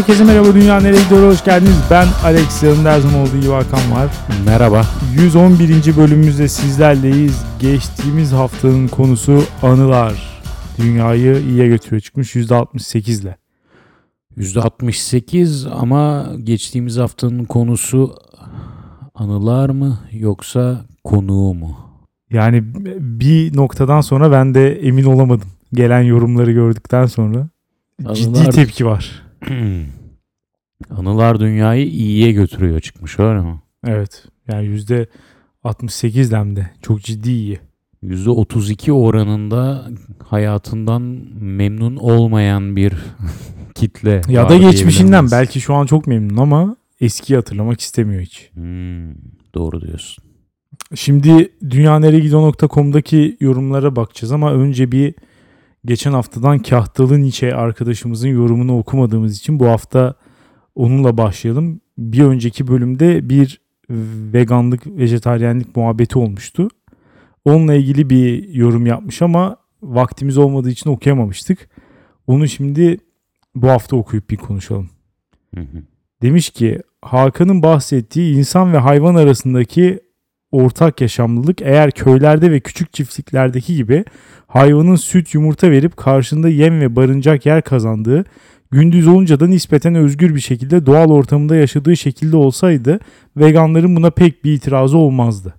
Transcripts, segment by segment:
Herkese merhaba Dünya Nereye Gidiyor hoş geldiniz. Ben Alex yanımda her zaman olduğu gibi Hakan var. Merhaba. 111. bölümümüzde sizlerleyiz. Geçtiğimiz haftanın konusu anılar. Dünyayı iyiye götürüyor çıkmış %68 ile. %68 ama geçtiğimiz haftanın konusu anılar mı yoksa konuğu mu? Yani bir noktadan sonra ben de emin olamadım. Gelen yorumları gördükten sonra ciddi Anılar- tepki var. Anılar dünyayı iyiye götürüyor çıkmış öyle mi? Evet. Yani %68 hem de. Çok ciddi iyi. %32 oranında hayatından memnun olmayan bir kitle. Ya da geçmişinden belki şu an çok memnun ama eskiyi hatırlamak istemiyor hiç. Hmm, doğru diyorsun. Şimdi dünyaneregidiyor.com'daki yorumlara bakacağız ama önce bir geçen haftadan Kahtalı Nietzsche arkadaşımızın yorumunu okumadığımız için bu hafta onunla başlayalım. Bir önceki bölümde bir veganlık, vejetaryenlik muhabbeti olmuştu. Onunla ilgili bir yorum yapmış ama vaktimiz olmadığı için okuyamamıştık. Onu şimdi bu hafta okuyup bir konuşalım. Hı hı. Demiş ki Hakan'ın bahsettiği insan ve hayvan arasındaki ortak yaşamlılık eğer köylerde ve küçük çiftliklerdeki gibi hayvanın süt yumurta verip karşında yem ve barınacak yer kazandığı gündüz olunca da nispeten özgür bir şekilde doğal ortamında yaşadığı şekilde olsaydı veganların buna pek bir itirazı olmazdı.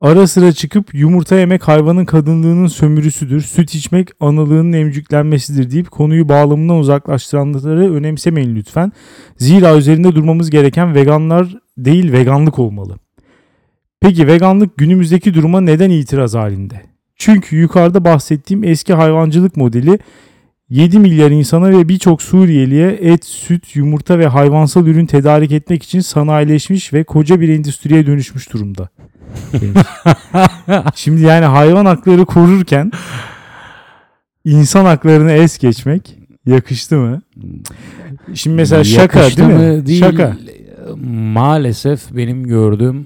Ara sıra çıkıp yumurta yemek hayvanın kadınlığının sömürüsüdür, süt içmek analığının emcüklenmesidir deyip konuyu bağlamından uzaklaştıranları önemsemeyin lütfen. Zira üzerinde durmamız gereken veganlar değil veganlık olmalı. Peki veganlık günümüzdeki duruma neden itiraz halinde? Çünkü yukarıda bahsettiğim eski hayvancılık modeli 7 milyar insana ve birçok Suriyeliye et, süt, yumurta ve hayvansal ürün tedarik etmek için sanayileşmiş ve koca bir endüstriye dönüşmüş durumda. Şimdi yani hayvan hakları korurken insan haklarını es geçmek yakıştı mı? Şimdi mesela şaka Yakıştı değil mi? Değil. Şaka. Maalesef benim gördüğüm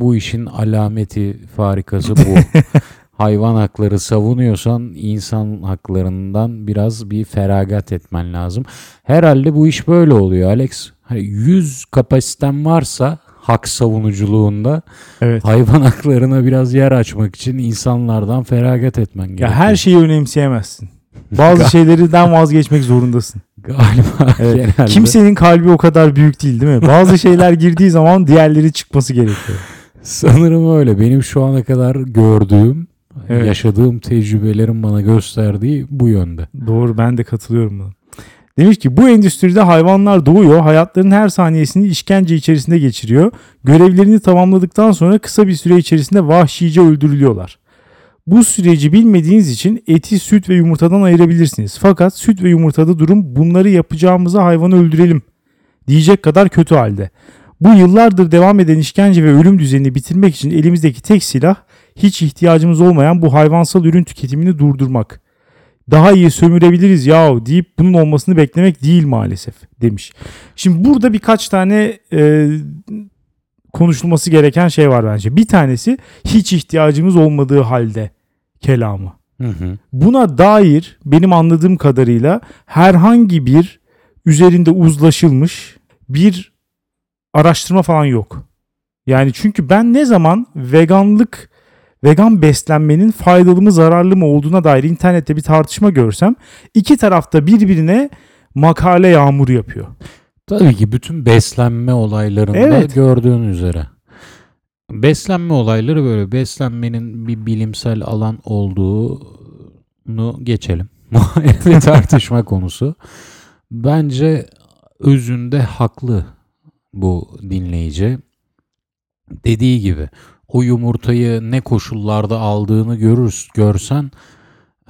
bu işin alameti farikası bu. Hayvan hakları savunuyorsan insan haklarından biraz bir feragat etmen lazım. Herhalde bu iş böyle oluyor Alex. Hani 100 kapasiten varsa hak savunuculuğunda Evet. hayvan haklarına biraz yer açmak için insanlardan feragat etmen gerekiyor. Ya her şeyi önemseyemezsin. Bazı şeylerden vazgeçmek zorundasın. Galiba Evet. genelde. Kimsenin kalbi o kadar büyük değil değil mi? Bazı şeyler girdiği zaman diğerleri çıkması gerekiyor. Sanırım öyle. Benim şu ana kadar gördüğüm, Evet. yaşadığım tecrübelerin bana gösterdiği bu yönde. Doğru ben de katılıyorum buna. Demiş ki bu endüstride hayvanlar doğuyor, hayatlarının her saniyesini işkence içerisinde geçiriyor. Görevlerini tamamladıktan sonra kısa bir süre içerisinde vahşice öldürülüyorlar. Bu süreci bilmediğiniz için eti süt ve yumurtadan ayırabilirsiniz. Fakat süt ve yumurtada durum bunları yapacağımıza hayvanı öldürelim diyecek kadar kötü halde. Bu yıllardır devam eden işkence ve ölüm düzenini bitirmek için elimizdeki tek silah hiç ihtiyacımız olmayan bu hayvansal ürün tüketimini durdurmak daha iyi sömürebiliriz yahu deyip bunun olmasını beklemek değil maalesef demiş. Şimdi burada birkaç tane e, konuşulması gereken şey var bence. Bir tanesi hiç ihtiyacımız olmadığı halde kelamı. Hı hı. Buna dair benim anladığım kadarıyla herhangi bir üzerinde uzlaşılmış bir araştırma falan yok. Yani çünkü ben ne zaman veganlık vegan beslenmenin faydalı mı zararlı mı olduğuna dair internette bir tartışma görsem iki tarafta birbirine makale yağmuru yapıyor. Tabii ki bütün beslenme olaylarında Evet. gördüğün üzere. Beslenme olayları böyle beslenmenin bir bilimsel alan olduğunu geçelim. bir tartışma konusu. Bence özünde haklı bu dinleyici. Dediği gibi o yumurtayı ne koşullarda aldığını görür, görsen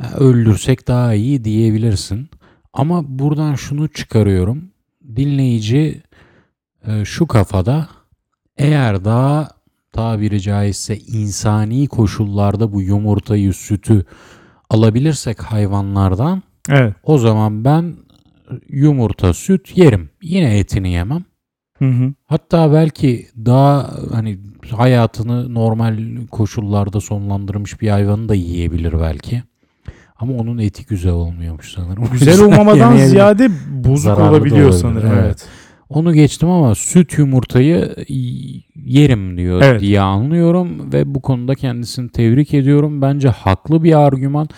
"E, öldürsek daha iyi diyebilirsin. Ama buradan şunu çıkarıyorum. Dinleyici e, şu kafada eğer daha tabiri caizse insani koşullarda bu yumurtayı, sütü alabilirsek hayvanlardan Evet. o zaman ben yumurta, süt yerim. Yine etini yemem. Hı hı. Hatta belki daha hani hayatını normal koşullarda sonlandırmış bir hayvanı da yiyebilir belki. Ama onun eti güzel olmuyormuş sanırım. Güzel olmamadan ziyade bozuk olabiliyor sanırım. evet. Evet. Onu geçtim ama süt yumurtayı yerim diyor Evet. diye anlıyorum ve bu konuda kendisini tebrik ediyorum. Bence haklı bir argüman.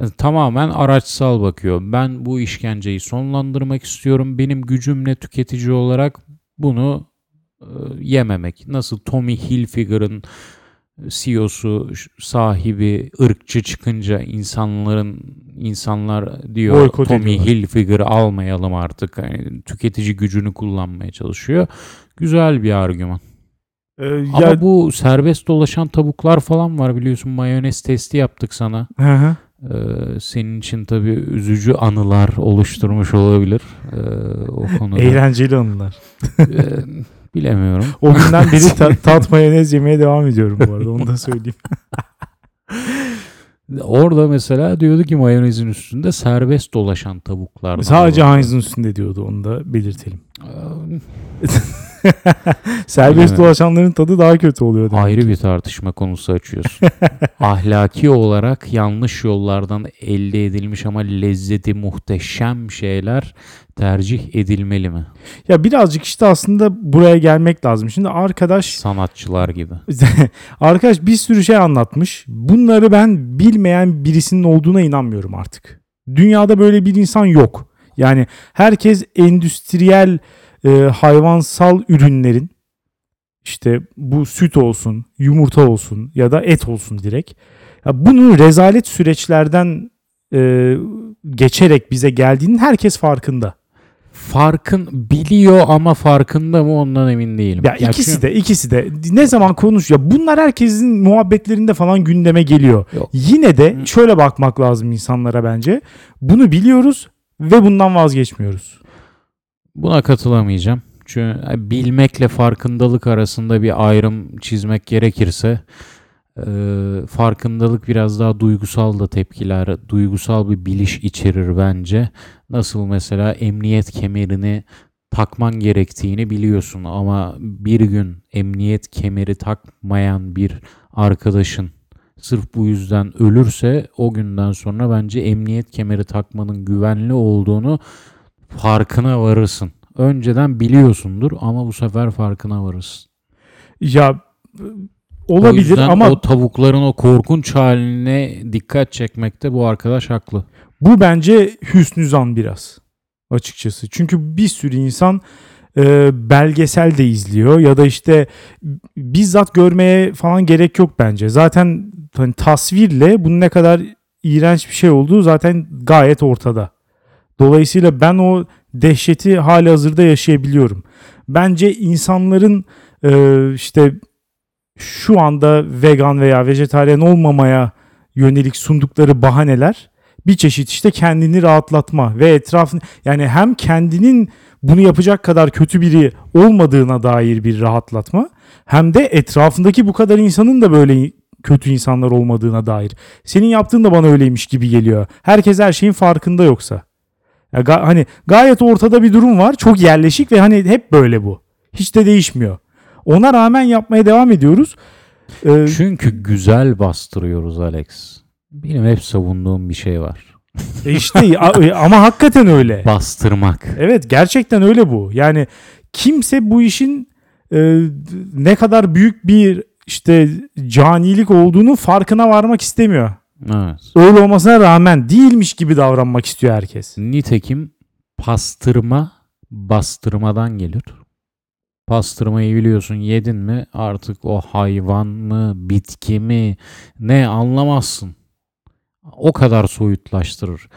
E, Tamamen araçsal bakıyor. Ben bu işkenceyi sonlandırmak istiyorum. Benim gücümle tüketici olarak bunu e, yememek. Nasıl Tommy Hilfiger'ın CEO'su ş- sahibi ırkçı çıkınca insanların insanlar diyor Boykot Tommy ediyorlar. Hilfiger almayalım artık. Yani tüketici gücünü kullanmaya çalışıyor. Güzel bir argüman. Ee, Ama ya, bu serbest dolaşan tavuklar falan var biliyorsun mayonez testi yaptık sana. Hı hı. Ee, senin için tabii üzücü anılar oluşturmuş olabilir ee, o konuda. Eğlenceli anılar. Ee, bilemiyorum. O günden beri ta- tat mayonez yemeye devam ediyorum bu arada. Onu da söyleyeyim. Orada mesela diyordu ki mayonezin üstünde serbest dolaşan tavuklar. Sadece Heinz'ın üstünde diyordu. Onu da belirtelim. Serbest dolaşanların tadı daha kötü oluyor. demek. ayrı bir tartışma konusu açıyorsun. Ahlaki olarak yanlış yollardan elde edilmiş ama lezzeti muhteşem şeyler tercih edilmeli mi? Ya birazcık işte aslında buraya gelmek lazım. Şimdi arkadaş Sanatçılar gibi. arkadaş bir sürü şey anlatmış. Bunları ben bilmeyen birisinin olduğuna inanmıyorum artık. Dünyada böyle bir insan yok. Yani herkes endüstriyel e, hayvansal ürünlerin işte bu süt olsun, yumurta olsun ya da et olsun direkt. Ya bunun rezalet süreçlerden e, geçerek bize geldiğinin herkes farkında. Farkın biliyor ama farkında mı ondan emin değilim. Ya ikisi çünkü- de ikisi de ne zaman konuş ya bunlar herkesin muhabbetlerinde falan gündeme geliyor. Yok. Yine de şöyle bakmak lazım insanlara bence. Bunu biliyoruz ve bundan vazgeçmiyoruz. Buna katılamayacağım. Çünkü bilmekle farkındalık arasında bir ayrım çizmek gerekirse e, farkındalık biraz daha duygusal da tepkiler, duygusal bir biliş içerir bence. Nasıl mesela emniyet kemerini takman gerektiğini biliyorsun ama bir gün emniyet kemeri takmayan bir arkadaşın sırf bu yüzden ölürse o günden sonra bence emniyet kemeri takmanın güvenli olduğunu farkına varırsın. Önceden biliyorsundur ama bu sefer farkına varırsın. Ya o olabilir yüzden ama o tavukların o korkunç haline dikkat çekmekte bu arkadaş haklı. bu bence hüsnü zan biraz açıkçası. Çünkü bir sürü insan e, belgesel de izliyor ya da işte bizzat görmeye falan gerek yok bence. Zaten hani tasvirle bunun ne kadar iğrenç bir şey olduğu zaten gayet ortada. Dolayısıyla ben o dehşeti hali hazırda yaşayabiliyorum. Bence insanların e, işte şu anda vegan veya vejetaryen olmamaya yönelik sundukları bahaneler bir çeşit işte kendini rahatlatma ve etrafın yani hem kendinin bunu yapacak kadar kötü biri olmadığına dair bir rahatlatma hem de etrafındaki bu kadar insanın da böyle kötü insanlar olmadığına dair. Senin yaptığın da bana öyleymiş gibi geliyor. Herkes her şeyin farkında yoksa. Ya ga- hani gayet ortada bir durum var. Çok yerleşik ve hani hep böyle bu. Hiç de değişmiyor. Ona rağmen yapmaya devam ediyoruz. Ee, Çünkü güzel bastırıyoruz Alex. Benim hep savunduğum bir şey var. e işte a- ama hakikaten öyle. Bastırmak. Evet gerçekten öyle bu. Yani kimse bu işin e, ne kadar büyük bir işte canilik olduğunu farkına varmak istemiyor. Evet. Öyle olmasına rağmen değilmiş gibi davranmak istiyor herkes. Nitekim pastırma bastırmadan gelir. Pastırmayı biliyorsun yedin mi artık o hayvan mı bitki mi ne anlamazsın. O kadar soyutlaştırır.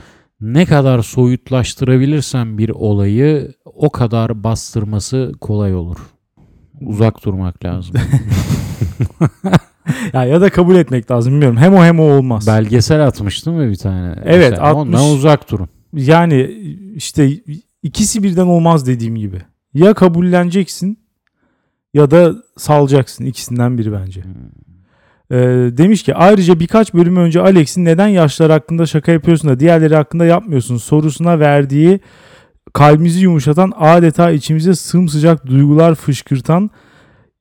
Ne kadar soyutlaştırabilirsen bir olayı o kadar bastırması kolay olur. Uzak durmak lazım. Ya, ya da kabul etmek lazım bilmiyorum. Hem o hem o olmaz. Belgesel atmıştım mı bir tane? Evet, Mesela Ondan atmış. uzak durun. Yani işte ikisi birden olmaz dediğim gibi. Ya kabulleneceksin ya da salacaksın. İkisinden biri bence. Ee, demiş ki ayrıca birkaç bölüm önce Alex'in neden yaşlar hakkında şaka yapıyorsun da diğerleri hakkında yapmıyorsun sorusuna verdiği kalbimizi yumuşatan adeta içimize sımsıcak duygular fışkırtan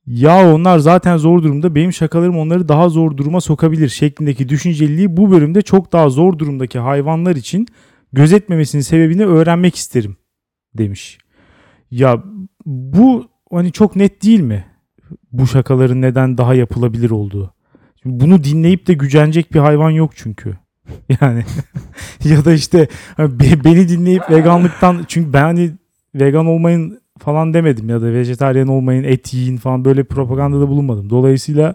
Ya onlar zaten zor durumda benim şakalarım onları daha zor duruma sokabilir şeklindeki düşünceliliği bu bölümde çok daha zor durumdaki hayvanlar için gözetmemesinin sebebini öğrenmek isterim demiş. Ya bu hani çok net değil mi? Bu şakaların neden daha yapılabilir olduğu. Şimdi bunu dinleyip de gücenecek bir hayvan yok çünkü. Yani ya da işte hani be- beni dinleyip veganlıktan çünkü ben hani vegan olmayın falan demedim ya da vejetaryen olmayın et yiyin falan böyle propagandada bulunmadım. Dolayısıyla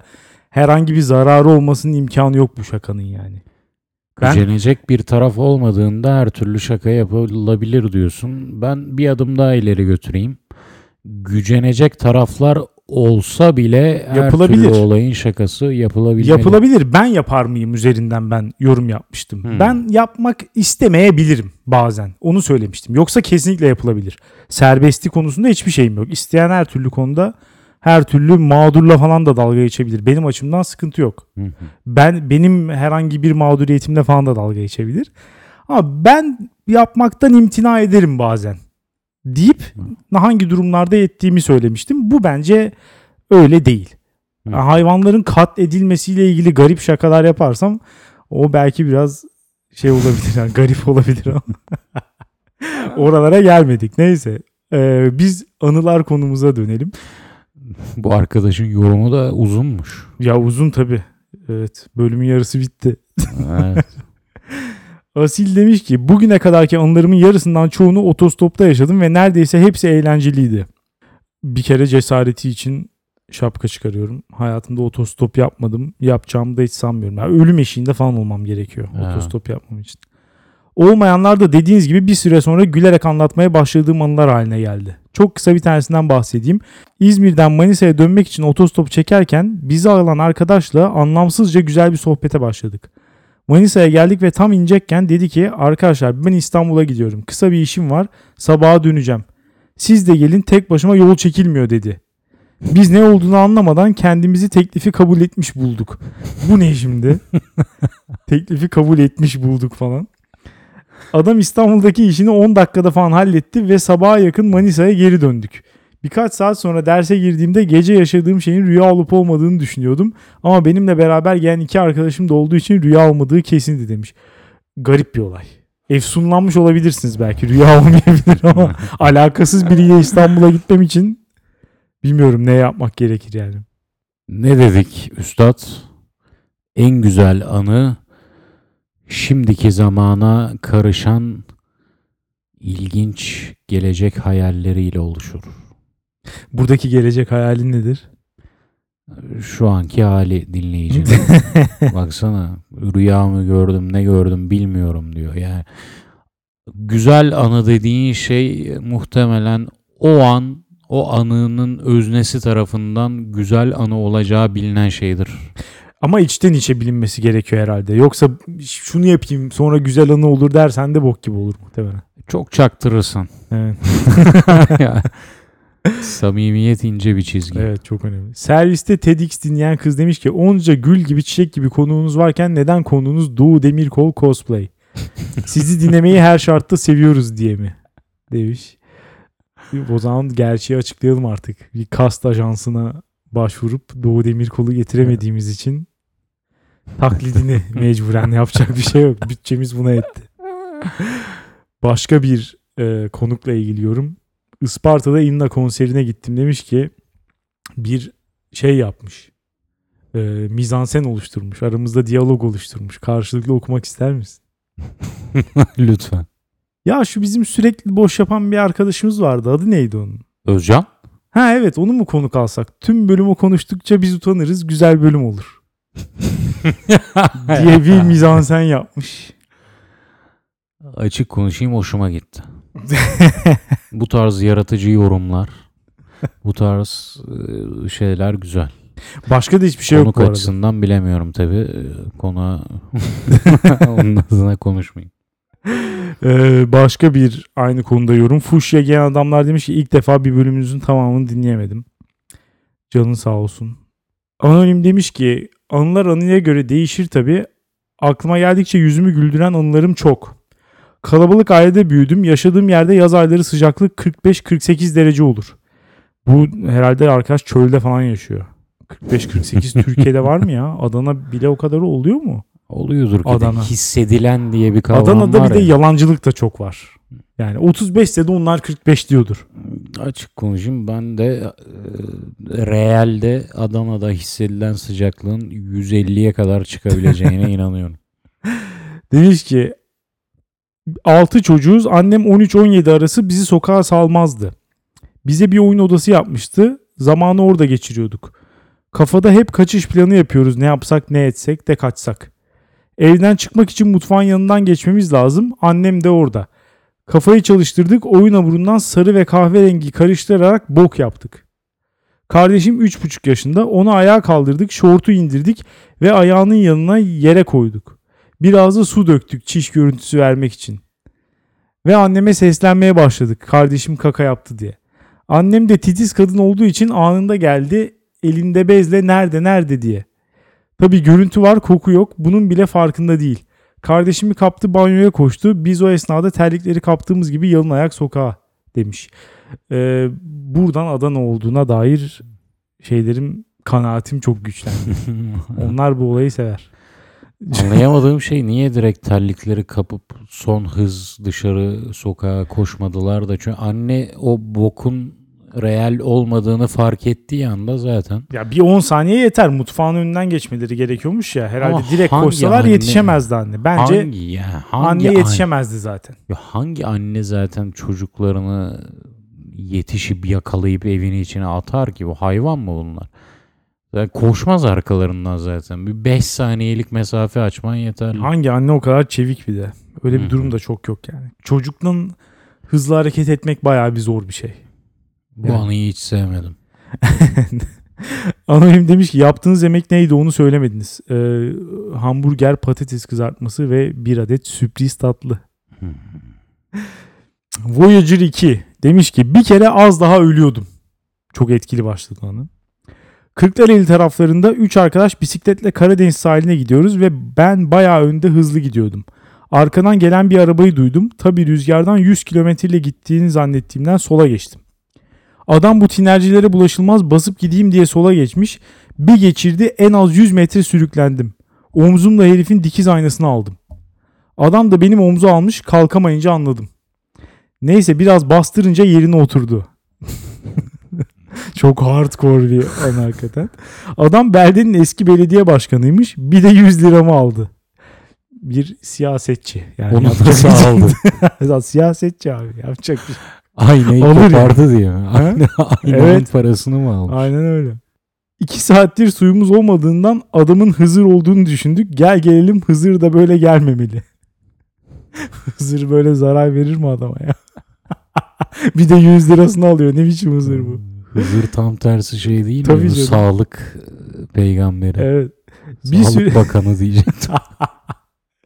herhangi bir zararı olmasının imkanı yok bu şakanın yani. Ben- Gücenecek bir taraf olmadığında her türlü şaka yapılabilir diyorsun. Ben bir adım daha ileri götüreyim. Gücenecek taraflar olsa bile her Yapılabilir. türlü olayın şakası yapılabilir. Yapılabilir. Ben yapar mıyım üzerinden ben yorum yapmıştım. Hmm. Ben yapmak istemeyebilirim bazen. Onu söylemiştim. Yoksa kesinlikle yapılabilir. Serbestlik konusunda hiçbir şeyim yok. İsteyen her türlü konuda her türlü mağdurla falan da dalga geçebilir. Benim açımdan sıkıntı yok. Hı hı. Ben benim herhangi bir mağduriyetimle falan da dalga geçebilir. Ama ben yapmaktan imtina ederim bazen. Deyip hangi durumlarda ettiğimi söylemiştim. Bu bence öyle değil. Hı. Hayvanların kat edilmesiyle ilgili garip şakalar yaparsam o belki biraz şey olabilir. Yani garip olabilir ama. Oralara gelmedik. Neyse. Ee, biz anılar konumuza dönelim. Bu arkadaşın yorumu da uzunmuş. Ya uzun tabii. Evet. Bölümün yarısı bitti. Evet. Asil demiş ki bugüne kadarki anılarımın yarısından çoğunu otostopta yaşadım ve neredeyse hepsi eğlenceliydi. Bir kere cesareti için şapka çıkarıyorum. Hayatımda otostop yapmadım. Yapacağımı da hiç sanmıyorum. Yani ölüm eşiğinde falan olmam gerekiyor Ha. otostop yapmam için. Olmayanlar da dediğiniz gibi bir süre sonra gülerek anlatmaya başladığım anılar haline geldi. Çok kısa bir tanesinden bahsedeyim. İzmir'den Manisa'ya dönmek için otostop çekerken bizi alan arkadaşla anlamsızca güzel bir sohbete başladık. Manisa'ya geldik ve tam inecekken dedi ki arkadaşlar ben İstanbul'a gidiyorum. Kısa bir işim var. Sabaha döneceğim. Siz de gelin tek başıma yol çekilmiyor dedi. Biz ne olduğunu anlamadan kendimizi teklifi kabul etmiş bulduk. Bu ne şimdi? teklifi kabul etmiş bulduk falan. Adam İstanbul'daki işini 10 dakikada falan halletti ve sabaha yakın Manisa'ya geri döndük. Birkaç saat sonra derse girdiğimde gece yaşadığım şeyin rüya olup olmadığını düşünüyordum. Ama benimle beraber gelen iki arkadaşım da olduğu için rüya olmadığı kesindi demiş. Garip bir olay. Efsunlanmış olabilirsiniz belki. Rüya olmayabilir ama alakasız biriyle İstanbul'a gitmem için bilmiyorum ne yapmak gerekir yani. Ne dedik üstad? En güzel anı şimdiki zamana karışan ilginç gelecek hayalleriyle oluşur. Buradaki gelecek hayalin nedir? Şu anki hali dinleyicinin. Baksana rüyamı gördüm ne gördüm bilmiyorum diyor. Yani güzel anı dediğin şey muhtemelen o an o anının öznesi tarafından güzel anı olacağı bilinen şeydir. Ama içten içe bilinmesi gerekiyor herhalde. Yoksa şunu yapayım sonra güzel anı olur dersen de bok gibi olur muhtemelen. Çok çaktırırsın. Evet. Samimiyet ince bir çizgi. Evet çok önemli. Serviste TEDx dinleyen kız demiş ki onca gül gibi çiçek gibi konuğunuz varken neden konuğunuz Doğu Demirkol cosplay? Sizi dinlemeyi her şartta seviyoruz diye mi? Demiş. O zaman gerçeği açıklayalım artık. Bir kast ajansına başvurup Doğu Demirkol'u getiremediğimiz için taklidini mecburen yapacak bir şey yok. Bütçemiz buna yetti. Başka bir e, konukla ilgili yorum. Isparta'da İnna konserine gittim demiş ki bir şey yapmış. E, mizansen oluşturmuş. Aramızda diyalog oluşturmuş. Karşılıklı okumak ister misin? Lütfen. Ya şu bizim sürekli boş yapan bir arkadaşımız vardı. Adı neydi onun? Özcan? Ha evet onu mu konuk alsak? Tüm bölümü konuştukça biz utanırız. Güzel bölüm olur. diye bir mizansen yapmış. Açık konuşayım hoşuma gitti. bu tarz yaratıcı yorumlar, bu tarz e, şeyler güzel. Başka da hiçbir şey yok Konuk bu arada. açısından bilemiyorum tabii. Konu onun adına konuşmayayım. Ee, başka bir aynı konuda yorum. Fuşya Gen Adamlar demiş ki ilk defa bir bölümünüzün tamamını dinleyemedim. Canın sağ olsun. Anonim demiş ki anılar anıya göre değişir tabi. Aklıma geldikçe yüzümü güldüren anılarım çok. Kalabalık ailede büyüdüm. Yaşadığım yerde yaz ayları sıcaklık 45-48 derece olur. Bu herhalde arkadaş çölde falan yaşıyor. 45-48 Türkiye'de var mı ya? Adana bile o kadarı oluyor mu? Oluyordur ki Adana. hissedilen diye bir kavram Adana'da var bir de ya. yalancılık da çok var. Yani 35 ise de onlar 45 diyordur. Açık konuşayım ben de e, realde Adana'da hissedilen sıcaklığın 150'ye kadar çıkabileceğine inanıyorum. Demiş ki 6 çocuğuz. Annem 13-17 arası bizi sokağa salmazdı. Bize bir oyun odası yapmıştı. Zamanı orada geçiriyorduk. Kafada hep kaçış planı yapıyoruz. Ne yapsak ne etsek de kaçsak. Evden çıkmak için mutfağın yanından geçmemiz lazım. Annem de orada. Kafayı çalıştırdık. Oyun hamurundan sarı ve kahverengi karıştırarak bok yaptık. Kardeşim 3,5 yaşında. Onu ayağa kaldırdık. Şortu indirdik ve ayağının yanına yere koyduk. Biraz da su döktük çiş görüntüsü vermek için. Ve anneme seslenmeye başladık kardeşim kaka yaptı diye. Annem de titiz kadın olduğu için anında geldi elinde bezle nerede nerede diye. Tabi görüntü var koku yok bunun bile farkında değil. Kardeşimi kaptı banyoya koştu biz o esnada terlikleri kaptığımız gibi yalın ayak sokağa demiş. Ee, buradan Adana olduğuna dair şeylerim kanaatim çok güçlendi. Onlar bu olayı sever. Anlayamadığım şey niye direkt terlikleri kapıp son hız dışarı sokağa koşmadılar da çünkü anne o bokun real olmadığını fark ettiği anda zaten Ya bir 10 saniye yeter. Mutfağın önünden geçmeleri gerekiyormuş ya. Herhalde Ama direkt koşsalar anne- yetişemezdi anne. Bence hangi ya hangi anne anne, yetişemezdi zaten. Ya hangi anne zaten çocuklarını yetişip yakalayıp evin içine atar ki bu hayvan mı bunlar? Yani koşmaz arkalarından zaten. Bir 5 saniyelik mesafe açman yeterli. Hangi anne o kadar çevik bir de. Öyle bir durum da çok yok yani. Çocukla hızlı hareket etmek bayağı bir zor bir şey. Bu Yani. anıyı hiç sevmedim. Anonim demiş ki yaptığınız yemek neydi onu söylemediniz. Ee, hamburger, patates kızartması ve bir adet sürpriz tatlı. Voyager 2 demiş ki bir kere az daha ölüyordum. Çok etkili başladı anı. Kırklareli taraflarında 3 arkadaş bisikletle Karadeniz sahiline gidiyoruz ve ben bayağı önde hızlı gidiyordum. Arkadan gelen bir arabayı duydum. Tabi rüzgardan 100 kilometreyle gittiğini zannettiğimden sola geçtim. Adam bu tinercilere bulaşılmaz basıp gideyim diye sola geçmiş. Bir geçirdi en az 100 metre sürüklendim. Omzumla herifin dikiz aynasını aldım. Adam da benim omzu almış kalkamayınca anladım. Neyse biraz bastırınca yerine oturdu. Çok hardcore bir an hakikaten. Adam beldenin eski belediye başkanıymış. Bir de 100 liramı aldı. Bir siyasetçi. Yani Onu nasıl şey- aldı? siyasetçi abi. Yapacak bir şey. Aynayı ya. kopardı diye mi? Ayna, aynanın Evet. parasını mı almış? Aynen öyle. İki saattir suyumuz olmadığından adamın Hızır olduğunu düşündük. Gel gelelim Hızır da böyle gelmemeli. Hızır böyle zarar verir mi adama ya? bir de 100 lirasını alıyor. Ne biçim Hızır bu? Hızır tam tersi şey değil Tabii mi? Canım. Sağlık e, peygamberi. Evet. Bir Sağlık süre, bakanı diyecektim.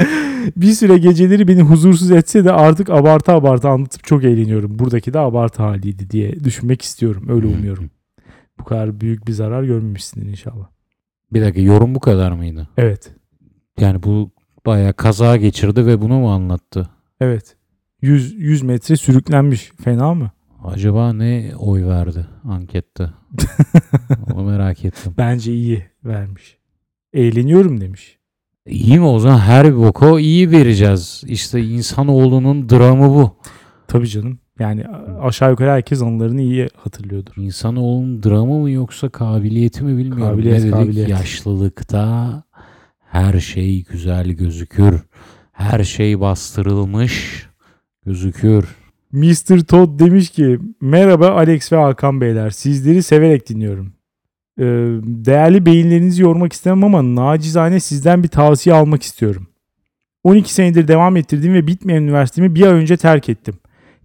bir süre geceleri beni huzursuz etse de artık abartı abartı anlatıp çok eğleniyorum. Buradaki de abartı haliydi diye düşünmek istiyorum. Öyle umuyorum. Bu kadar büyük bir zarar görmemişsindir inşallah. Bir dakika yorum bu kadar mıydı? Evet. Yani bu bayağı kaza geçirdi ve bunu mu anlattı? Evet. 100, 100 metre sürüklenmiş. Fena mı? Acaba ne oy verdi ankette? Onu merak ettim. Bence iyi vermiş. Eğleniyorum demiş. İyi mi o zaman her boku iyi vereceğiz. İşte insanoğlunun dramı bu. Tabii canım. Yani aşağı yukarı herkes anılarını iyi hatırlıyordur. İnsanoğlunun dramı mı yoksa kabiliyeti mi bilmiyorum. Kabiliyet, ne dedik? kabiliyet. Yaşlılıkta her şey güzel gözükür. Her şey bastırılmış gözükür. Mr. Todd demiş ki merhaba Alex ve Hakan Beyler. Sizleri severek dinliyorum. Ee, değerli beyinlerinizi yormak istemem ama nacizane sizden bir tavsiye almak istiyorum. 12 senedir devam ettirdiğim ve bitmeyen üniversitemi bir ay önce terk ettim.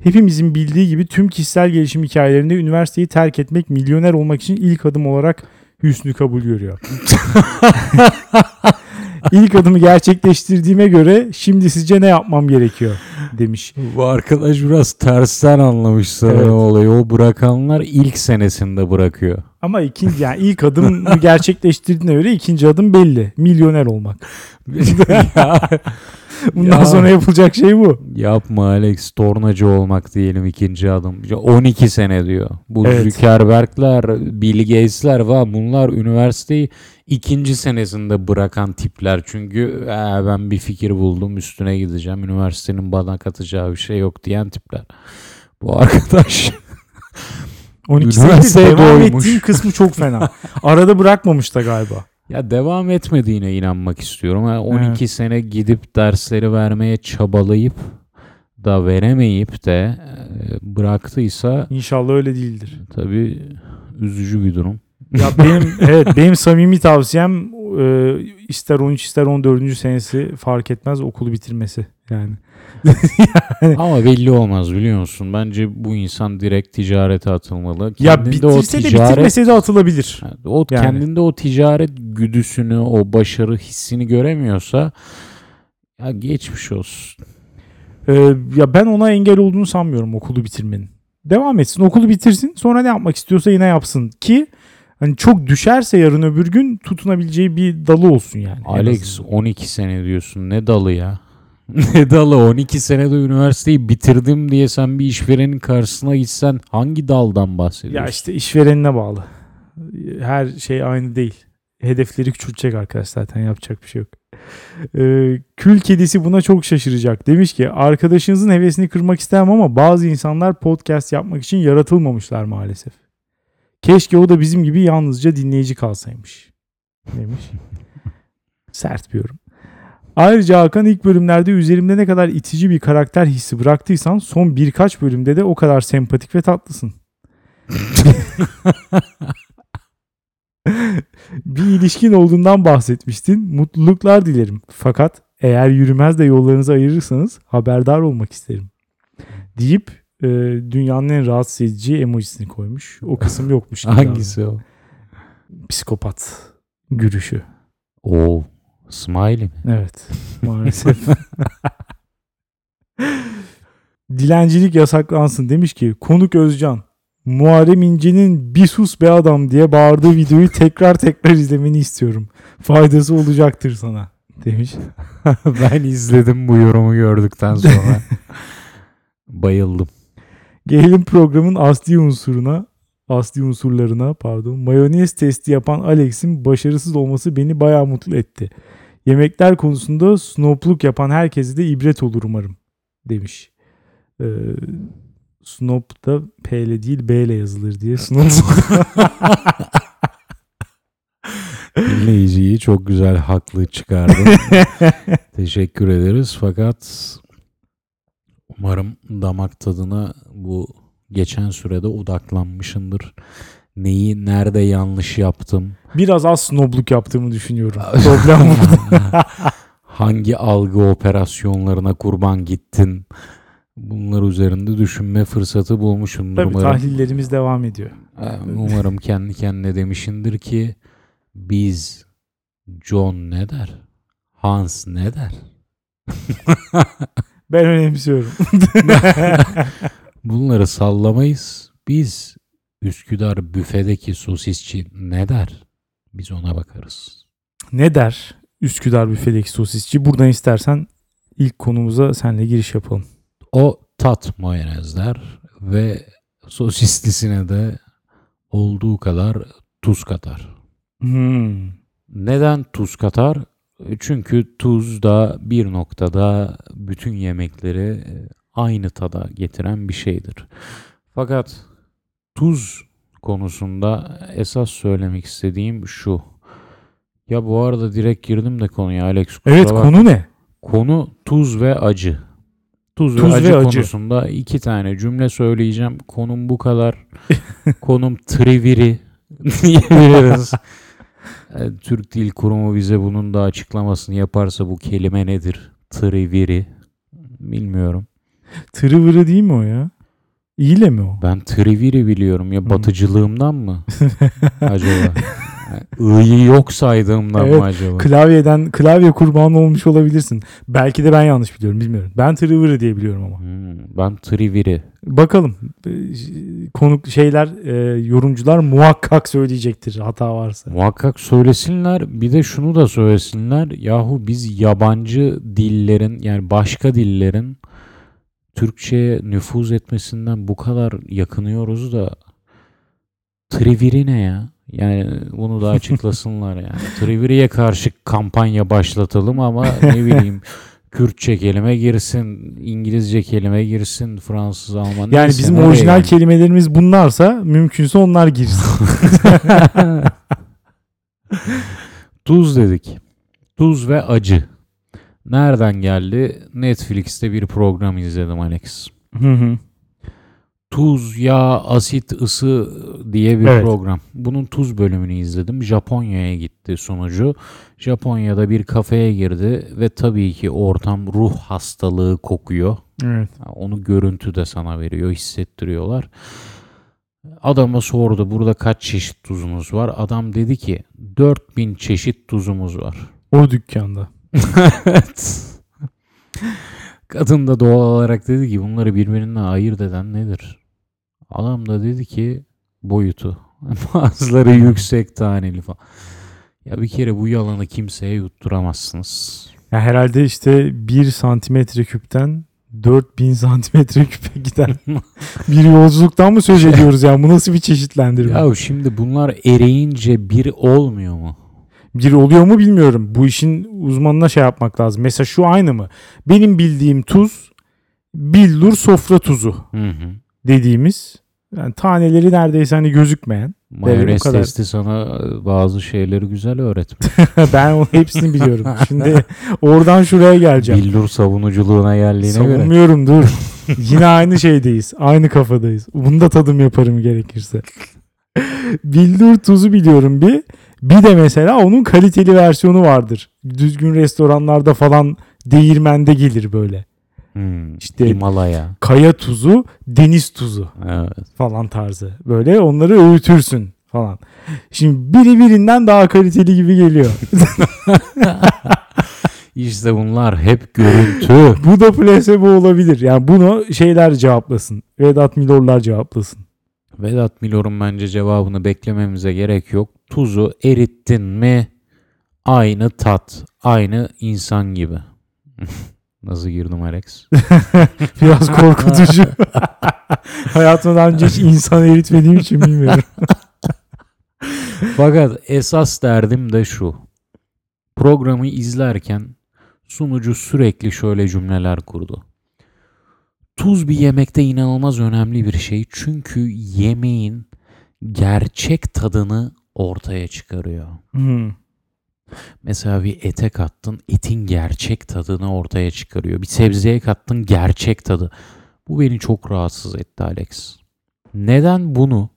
Hepimizin bildiği gibi tüm kişisel gelişim hikayelerinde üniversiteyi terk etmek milyoner olmak için ilk adım olarak hüsnü kabul görüyor. ilk adımı gerçekleştirdiğime göre şimdi sizce ne yapmam gerekiyor demiş. Bu arkadaş biraz tersten anlamış sanırım Evet. olayı. O bırakanlar ilk senesinde bırakıyor. Ama ikinci yani ilk adımı gerçekleştirdiğine göre ikinci adım belli. Milyoner olmak. Bundan Ya. sonra yapılacak şey bu. Yapma Alex tornacı olmak diyelim ikinci adım. Ya 12 sene diyor. Bu Evet. Zuckerberg'ler, Bill Gates'ler var. Bunlar üniversiteyi ikinci senesinde bırakan tipler. Çünkü "Ee, ben bir fikir buldum üstüne gideceğim. Üniversitenin bana katacağı bir şey yok diyen tipler. Bu arkadaş 12 Üniversiteye senedir devam doymuş. ettiğim kısmı çok fena. Arada bırakmamış da galiba. Ya devam etmediğine inanmak istiyorum. Ha, 12 sene gidip dersleri vermeye çabalayıp da veremeyip de e, bıraktıysa İnşallah öyle değildir. tabii üzücü bir durum. Ya benim evet benim samimi tavsiyem e, ister 13 ister 14. senesi fark etmez okulu bitirmesi yani. Ama belli olmaz biliyor musun? Bence bu insan direkt ticarete atılmalı. Ya Kendinde o bitirse de ticaret- bitirmese de atılabilir. O Yani. kendinde o ticaret güdüsünü, o başarı hissini göremiyorsa ya geçmiş olsun. Ee, ya ben ona engel olduğunu sanmıyorum okulu bitirmenin. Devam etsin okulu bitirsin sonra ne yapmak istiyorsa yine yapsın ki hani çok düşerse yarın öbür gün tutunabileceği bir dalı olsun yani. Alex azından. 12 sene diyorsun. Ne dalı ya? ne dalı? 12 senede üniversiteyi bitirdim diye sen bir işverenin karşısına gitsen hangi daldan bahsediyorsun? Ya işte işverenine bağlı. Her şey aynı değil. Hedefleri küçültecek arkadaş zaten yapacak bir şey yok. Ee, kül kedisi buna çok şaşıracak. Demiş ki arkadaşınızın hevesini kırmak istemem ama bazı insanlar podcast yapmak için yaratılmamışlar maalesef. Keşke o da bizim gibi yalnızca dinleyici kalsaymış. Demiş. Sert bir yorum. Ayrıca Hakan ilk bölümlerde üzerimde ne kadar itici bir karakter hissi bıraktıysan son birkaç bölümde de o kadar sempatik ve tatlısın. bir ilişkin olduğundan bahsetmiştin. Mutluluklar dilerim. Fakat eğer yürümez de yollarınızı ayırırsanız haberdar olmak isterim. Deyip e, dünyanın en rahatsız edici emojisini koymuş. O kısım yokmuş. Hangisi o? Psikopat gülüşü. O smiley mi? Evet. Maalesef. Dilencilik yasaklansın demiş ki konuk Özcan Muharrem İnce'nin bir sus be adam diye bağırdığı videoyu tekrar tekrar izlemeni istiyorum. Faydası olacaktır sana demiş. ben izledim bu yorumu gördükten sonra. Bayıldım. Gelelim programın asli unsuruna, asli unsurlarına pardon. Mayonez testi yapan Alex'in başarısız olması beni bayağı mutlu etti. Yemekler konusunda snopluk yapan herkese de ibret olur umarım demiş. Ee, snop da P ile değil B ile yazılır diye snopluk. Dinleyiciyi çok güzel haklı çıkardın. Teşekkür ederiz fakat umarım damak tadına bu geçen sürede odaklanmışındır. Neyi nerede yanlış yaptım? Biraz az snobluk yaptığımı düşünüyorum. Problem bu. Hangi algı operasyonlarına kurban gittin? Bunlar üzerinde düşünme fırsatı bulmuşumdur Tabii umarım. tahlillerimiz devam ediyor. Umarım kendi kendine demişindir ki biz John ne der? Hans ne der? Ben önemsiyorum. Bunları sallamayız. Biz Üsküdar büfedeki sosisçi ne der? Biz ona bakarız. ne der Üsküdar büfedeki sosisçi? Buradan istersen ilk konumuza senle giriş yapalım. O tat mayonez der ve sosislisine de olduğu kadar tuz katar. Hmm. Neden tuz katar? Çünkü tuz da bir noktada bütün yemekleri e, aynı tada getiren bir şeydir. Fakat tuz konusunda esas söylemek istediğim şu. Ya bu arada direkt girdim de konuya Alex. Evet bakma. konu ne? Konu tuz ve acı. Tuz, Tuz ve, acı ve acı. konusunda iki tane cümle söyleyeceğim. Konum bu kadar. Konum triviri diyebiliriz. E, Türk Dil Kurumu bize bunun da açıklamasını yaparsa bu kelime nedir? Triviri. Bilmiyorum. Tırı vırı değil mi o ya? İyile mi o? Ben triviri biliyorum ya Hmm. batıcılığımdan mı acaba? I'yı yok saydığımdan Evet, mı acaba? Klavyeden klavye kurbanı olmuş olabilirsin. Belki de ben yanlış biliyorum bilmiyorum. Ben Triviri diye biliyorum ama. Hmm, ben Triviri. Bakalım Ee, konuk şeyler e, yorumcular muhakkak söyleyecektir hata varsa. Muhakkak söylesinler. Bir de şunu da söylesinler. Yahu biz yabancı dillerin yani başka dillerin Türkçe'ye nüfuz etmesinden bu kadar yakınıyoruz da Triviri ne ya? Yani bunu da açıklasınlar yani. Triviri'ye karşı kampanya başlatalım ama ne bileyim Kürtçe kelime girsin, İngilizce kelime girsin, Fransız, Alman. Yani bizim orijinal yani? kelimelerimiz bunlarsa mümkünse onlar girsin. Tuz dedik. Tuz ve acı. Nereden geldi? Netflix'te bir program izledim Alex. Hı hı. Tuz, yağ, asit, ısı diye bir Evet. program. Bunun tuz bölümünü izledim. Japonya'ya gitti sunucu. Japonya'da bir kafeye girdi ve tabii ki ortam ruh hastalığı kokuyor. evet. Onu görüntü de sana veriyor, hissettiriyorlar. Adama sordu burada kaç çeşit tuzunuz var? Adam dedi ki 4000 çeşit tuzumuz var. O dükkanda. Kadın da doğal olarak dedi ki bunları birbirinden ayırt eden nedir? Adam da dedi ki boyutu. Bazıları yüksek taneli falan. Ya bir kere bu yalanı kimseye yutturamazsınız. Ya herhalde işte 1 santimetre küpten 4000 santimetre küpe giden bir yolculuktan mı söz ediyoruz yani? Bu nasıl bir çeşitlendirme? Ya şimdi bunlar eriyince bir olmuyor mu? Bir oluyor mu bilmiyorum. Bu işin uzmanına şey yapmak lazım. Mesela şu aynı mı? Benim bildiğim tuz billur sofra tuzu Hı hı. dediğimiz yani taneleri neredeyse hani gözükmeyen. Mayonez kadar. testi sana bazı şeyleri güzel öğretmiş. ben onun hepsini biliyorum. Şimdi oradan şuraya geleceğim. Billur savunuculuğuna geldiğine göre. Savunmuyorum dur. Yine aynı şeydeyiz. Aynı kafadayız. Bunu da tadım yaparım gerekirse. Billur tuzu biliyorum bir. Bir de mesela onun kaliteli versiyonu vardır. Düzgün restoranlarda falan değirmende gelir böyle. Hmm, İşte- Himalaya. Kaya tuzu, deniz tuzu Evet. falan tarzı. Böyle onları öğütürsün falan. Şimdi biri birinden daha kaliteli gibi geliyor. İşte bunlar hep görüntü. Bu da placebo olabilir. Yani bunu şeyler cevaplasın. Vedat Milorlar cevaplasın. Vedat Milor'un bence cevabını beklememize gerek yok. Tuzu erittin mi aynı tat, aynı insan gibi. Nasıl girdim Alex? Biraz korkutucu. Hayatımda daha önce hiç insan eritmediğim için bilmiyorum. Fakat esas derdim de şu. Programı izlerken sunucu sürekli şöyle cümleler kurdu. Tuz bir yemekte inanılmaz önemli bir şey. Çünkü yemeğin gerçek tadını ortaya çıkarıyor. Hmm. Mesela bir ete kattın, etin gerçek tadını ortaya çıkarıyor. Bir sebzeye kattın, gerçek tadı. Bu beni çok rahatsız etti Alex. Neden bunu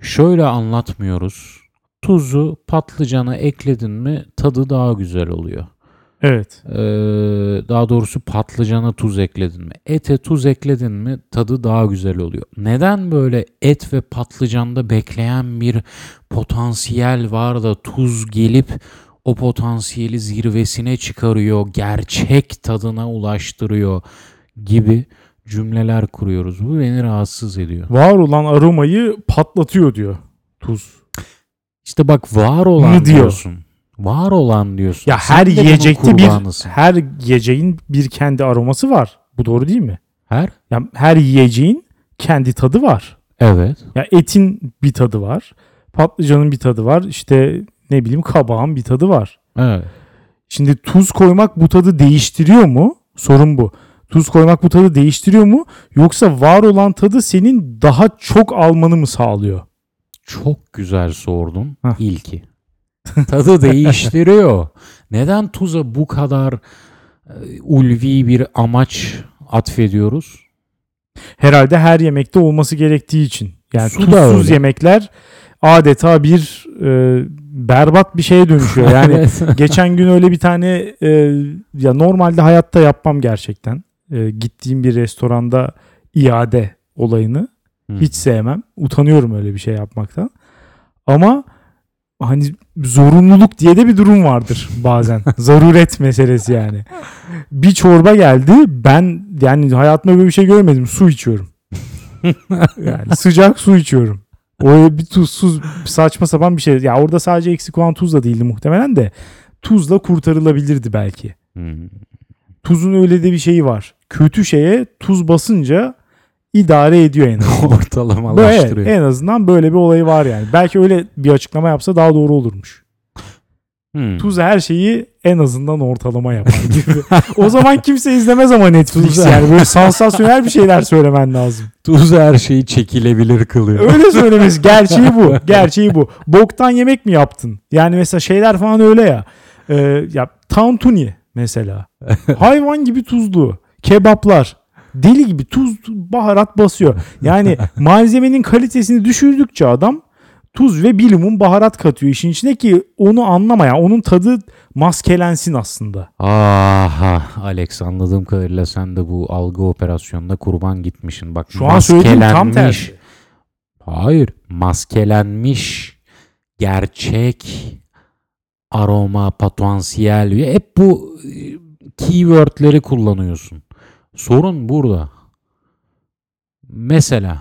şöyle anlatmıyoruz? Tuzu, patlıcana ekledin mi tadı daha güzel oluyor. Evet. Ee, daha doğrusu patlıcana tuz ekledin mi? Ete tuz ekledin mi tadı daha güzel oluyor. Neden böyle et ve patlıcanda bekleyen bir potansiyel var da tuz gelip o potansiyeli zirvesine çıkarıyor, gerçek tadına ulaştırıyor gibi cümleler kuruyoruz. Bu beni rahatsız ediyor. Var olan aromayı patlatıyor diyor tuz. İşte bak var olan diyor. diyorsun. Var olan diyorsun. Ya Sen her de bunun yiyecekte bir kurbanısın. her yiyeceğin bir kendi aroması var. Bu doğru değil mi? Her? Ya her yiyeceğin kendi tadı var. Evet. Ya etin bir tadı var. Patlıcanın bir tadı var. İşte ne bileyim kabağın bir tadı var. Evet. Şimdi tuz koymak bu tadı değiştiriyor mu? Sorun bu. Tuz koymak bu tadı değiştiriyor mu? Yoksa var olan tadı senin daha çok almanı mı sağlıyor? Çok güzel sordun Hah. ilki. Tadı değiştiriyor. Neden tuza bu kadar e, ulvi bir amaç atfediyoruz? Herhalde her yemekte olması gerektiği için. Yani Su tuzsuz öyle. yemekler adeta bir e, berbat bir şeye dönüşüyor. Yani geçen gün öyle bir tane e, ya normalde hayatta yapmam gerçekten. E, gittiğim bir restoranda iade olayını hiç sevmem. Utanıyorum öyle bir şey yapmaktan. Ama hani zorunluluk diye de bir durum vardır bazen. Zaruret meselesi yani. Bir çorba geldi. Ben yani hayatımda böyle bir şey görmedim. Su içiyorum. yani sıcak su içiyorum. O bir tuzsuz saçma sapan bir şey. Ya orada sadece eksik olan tuz da değildi muhtemelen de. Tuzla kurtarılabilirdi belki. Hmm. Tuzun öyle de bir şeyi var. Kötü şeye tuz basınca idare ediyor en azından. Böyle, Ortalamalaştırıyor. en azından böyle bir olayı var yani. Belki öyle bir açıklama yapsa daha doğru olurmuş. Hmm. Tuz her şeyi en azından ortalama yapar gibi. o zaman kimse izlemez ama Netflix yani. Böyle sansasyonel bir şeyler söylemen lazım. Tuz her şeyi çekilebilir kılıyor. Öyle söylemesi. Gerçeği bu. Gerçeği bu. Boktan yemek mi yaptın? Yani mesela şeyler falan öyle ya. Ee, ya tantuni mesela. Hayvan gibi tuzlu. Kebaplar. Deli gibi tuz, baharat basıyor. Yani malzemenin kalitesini düşürdükçe adam tuz ve bilimum baharat katıyor işin içine ki onu anlamayan, onun tadı maskelensin aslında. Aha Alex anladığım kadarıyla sen de bu algı operasyonunda kurban gitmişsin. Bak Şu an söylediğim tam tersi. Hayır maskelenmiş gerçek aroma potansiyel hep bu e, keywordleri kullanıyorsun. Sorun burada. Mesela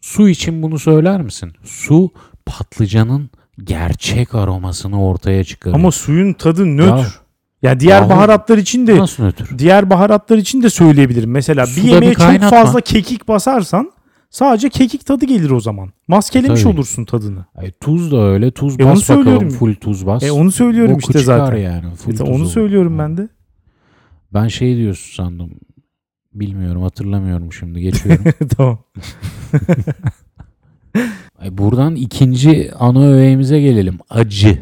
su için bunu söyler misin? Su patlıcanın gerçek aromasını ortaya çıkarıyor. Ama suyun tadı nötr. Ya, diğer Yahu, baharatlar için de nasıl nötr? diğer baharatlar için de söyleyebilirim. Mesela bir Suda bir yemeğe çok kaynatma. fazla kekik basarsan sadece kekik tadı gelir o zaman. Maskelemiş Tabii. olursun tadını. Ay, tuz da öyle. Tuz E onu bas bakalım. Full tuz bas. E onu söylüyorum Boku işte zaten. yani. Full E, onu söylüyorum ben de. Ben şey diyorsun sandım. Bilmiyorum hatırlamıyorum şimdi geçiyorum. tamam. Buradan ikinci ana öğeğimize gelelim. Acı.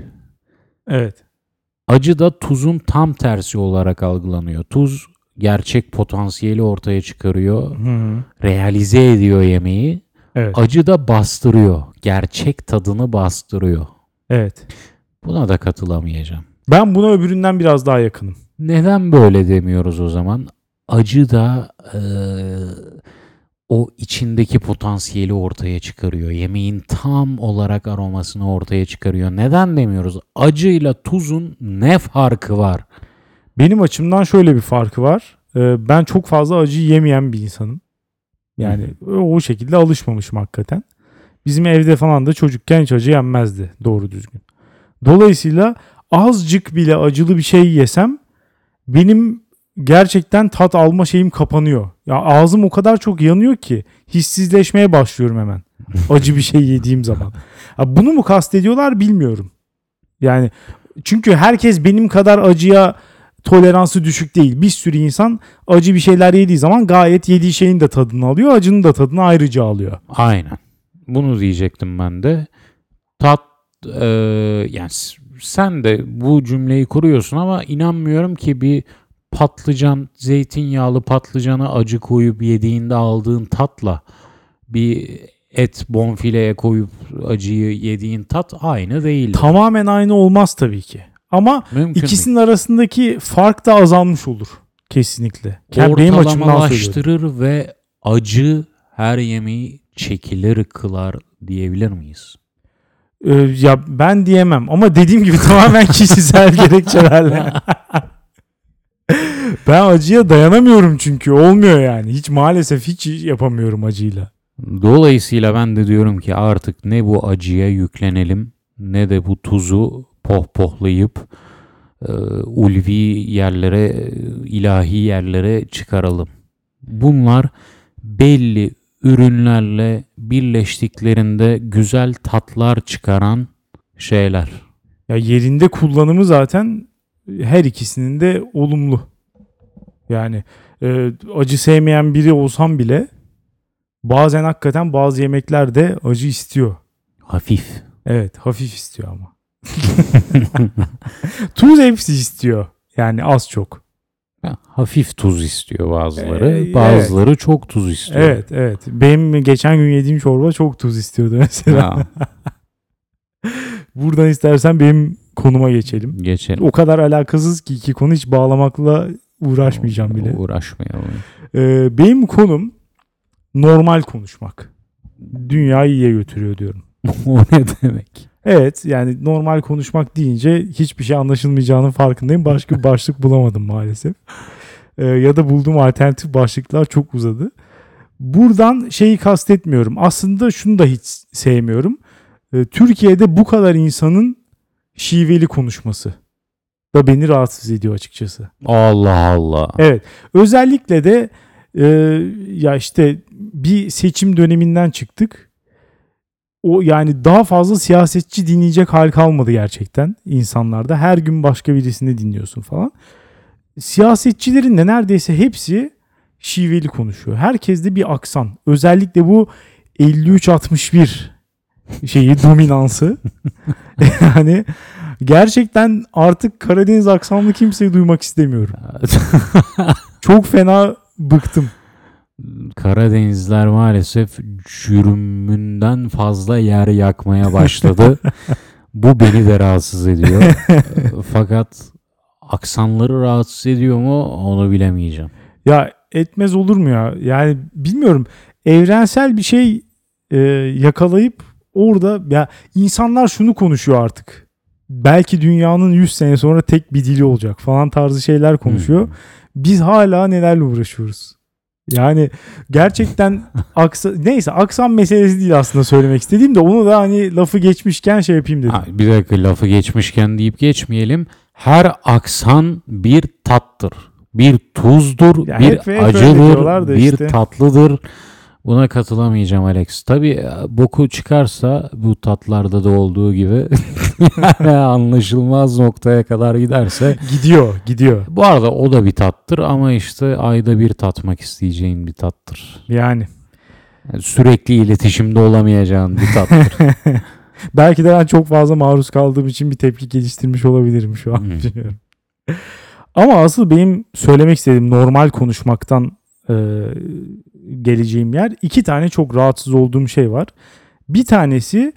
Evet. Acı da tuzun tam tersi olarak algılanıyor. Tuz gerçek potansiyeli ortaya çıkarıyor. Hı-hı. Realize ediyor yemeği. Evet. Acı da bastırıyor. Gerçek tadını bastırıyor. Evet. Buna da katılamayacağım. Ben buna öbüründen biraz daha yakınım. Neden böyle demiyoruz o zaman? Acı da eee, o içindeki potansiyeli ortaya çıkarıyor. Yemeğin tam olarak aromasını ortaya çıkarıyor. Neden demiyoruz? Acıyla tuzun ne farkı var? Benim açımdan şöyle bir farkı var. Ee, ben çok fazla acı yemeyen bir insanım. Yani o şekilde alışmamışım hakikaten. Bizim evde falan da çocukken hiç acı yenmezdi doğru düzgün. Dolayısıyla azıcık bile acılı bir şey yesem benim gerçekten tat alma şeyim kapanıyor. Ya ağzım o kadar çok yanıyor ki hissizleşmeye başlıyorum hemen. Acı bir şey yediğim zaman. Ha, bunu mu kastediyorlar bilmiyorum. Yani çünkü herkes benim kadar acıya toleransı düşük değil. Bir sürü insan acı bir şeyler yediği zaman gayet yediği şeyin de tadını alıyor. Acının da tadını ayrıca alıyor. Aynen. Bunu diyecektim ben de. Tat eee, yani sen de bu cümleyi kuruyorsun ama inanmıyorum ki bir patlıcan, zeytinyağlı patlıcana acı koyup yediğinde aldığın tatla bir et bonfileye koyup acıyı yediğin tat aynı değil. Tamamen aynı olmaz tabii ki. Ama Mümkün değil. ikisinin arasındaki fark da azalmış olur. Kesinlikle. Yani benim ortalamalaştırır ve acı her yemeği çekilir kılar diyebilir miyiz? Ee, ya ben diyemem ama dediğim gibi tamamen kişisel gerekçelerle. ben acıya dayanamıyorum çünkü olmuyor yani. Hiç maalesef hiç yapamıyorum acıyla. Dolayısıyla ben de diyorum ki artık ne bu acıya yüklenelim ne de bu tuzu pohpohlayıp e, ulvi yerlere, ilahi yerlere çıkaralım. Bunlar belli ürünlerle birleştiklerinde güzel tatlar çıkaran şeyler. Ya yerinde kullanımı zaten her ikisinin de olumlu. Yani e, acı sevmeyen biri olsam bile bazen hakikaten bazı yemekler de acı istiyor. Hafif. Evet hafif istiyor ama. Tuz hepsi istiyor. Yani az çok. Ha, Hafif tuz istiyor bazıları. Ee, bazıları çok tuz istiyor. Evet evet. Benim geçen gün yediğim çorba çok tuz istiyordu mesela. Buradan istersen benim konuma geçelim. geçelim. O kadar alakasız ki iki konu hiç bağlamakla uğraşmayacağım bile. Uğraşmayalım. Ee, benim konum normal konuşmak. Dünyayı iyiye götürüyor diyorum. o ne demek? Evet yani normal konuşmak deyince hiçbir şey anlaşılmayacağının farkındayım. Başka bir başlık bulamadım maalesef. Ee, ya da bulduğum alternatif başlıklar çok uzadı. Buradan şeyi kastetmiyorum. Aslında şunu da hiç sevmiyorum. Ee, Türkiye'de bu kadar insanın şiveli konuşması da beni rahatsız ediyor açıkçası. Allah Allah. Evet. Özellikle de e, ya işte bir seçim döneminden çıktık. O yani daha fazla siyasetçi dinleyecek hal kalmadı gerçekten insanlarda. Her gün başka birisini dinliyorsun falan. Siyasetçilerin de neredeyse hepsi şiveli konuşuyor. Herkeste bir aksan. Özellikle bu 53-61 şeyi dominansı. yani gerçekten artık Karadeniz aksanlı kimseyi duymak istemiyorum. Çok fena bıktım. Karadenizler maalesef cürümünden fazla yer yakmaya başladı. Bu beni de rahatsız ediyor. Fakat aksanları rahatsız ediyor mu onu bilemeyeceğim. Ya etmez olur mu ya? Yani bilmiyorum. Evrensel bir şey e, yakalayıp orada ya insanlar şunu konuşuyor artık. Belki dünyanın 100 sene sonra tek bir dili olacak falan tarzı şeyler konuşuyor. Hmm. Biz hala nelerle uğraşıyoruz. Yani gerçekten aksa neyse aksan meselesi değil aslında söylemek istediğim de onu da hani lafı geçmişken şey yapayım dedim. Ha, bir dakika lafı geçmişken deyip geçmeyelim. Her aksan bir tattır. Bir tuzdur, Ya bir hep- hep öyle diyorlar acıdır, da bir işte. tatlıdır. Buna katılamayacağım Alex. Tabii e, boku çıkarsa bu tatlarda da olduğu gibi yani anlaşılmaz noktaya kadar giderse Gidiyor, gidiyor. bu arada o da bir tattır ama işte ayda bir tatmak isteyeceğin bir tattır. Yani Yani sürekli iletişimde olamayacağın bir tattır. belki de ben çok fazla maruz kaldığım için bir tepki geliştirmiş olabilirim şu an Hmm. düşünüyorum. Ama asıl benim söylemek istediğim normal konuşmaktan e, geleceğim yer iki tane çok rahatsız olduğum şey var. Bir tanesi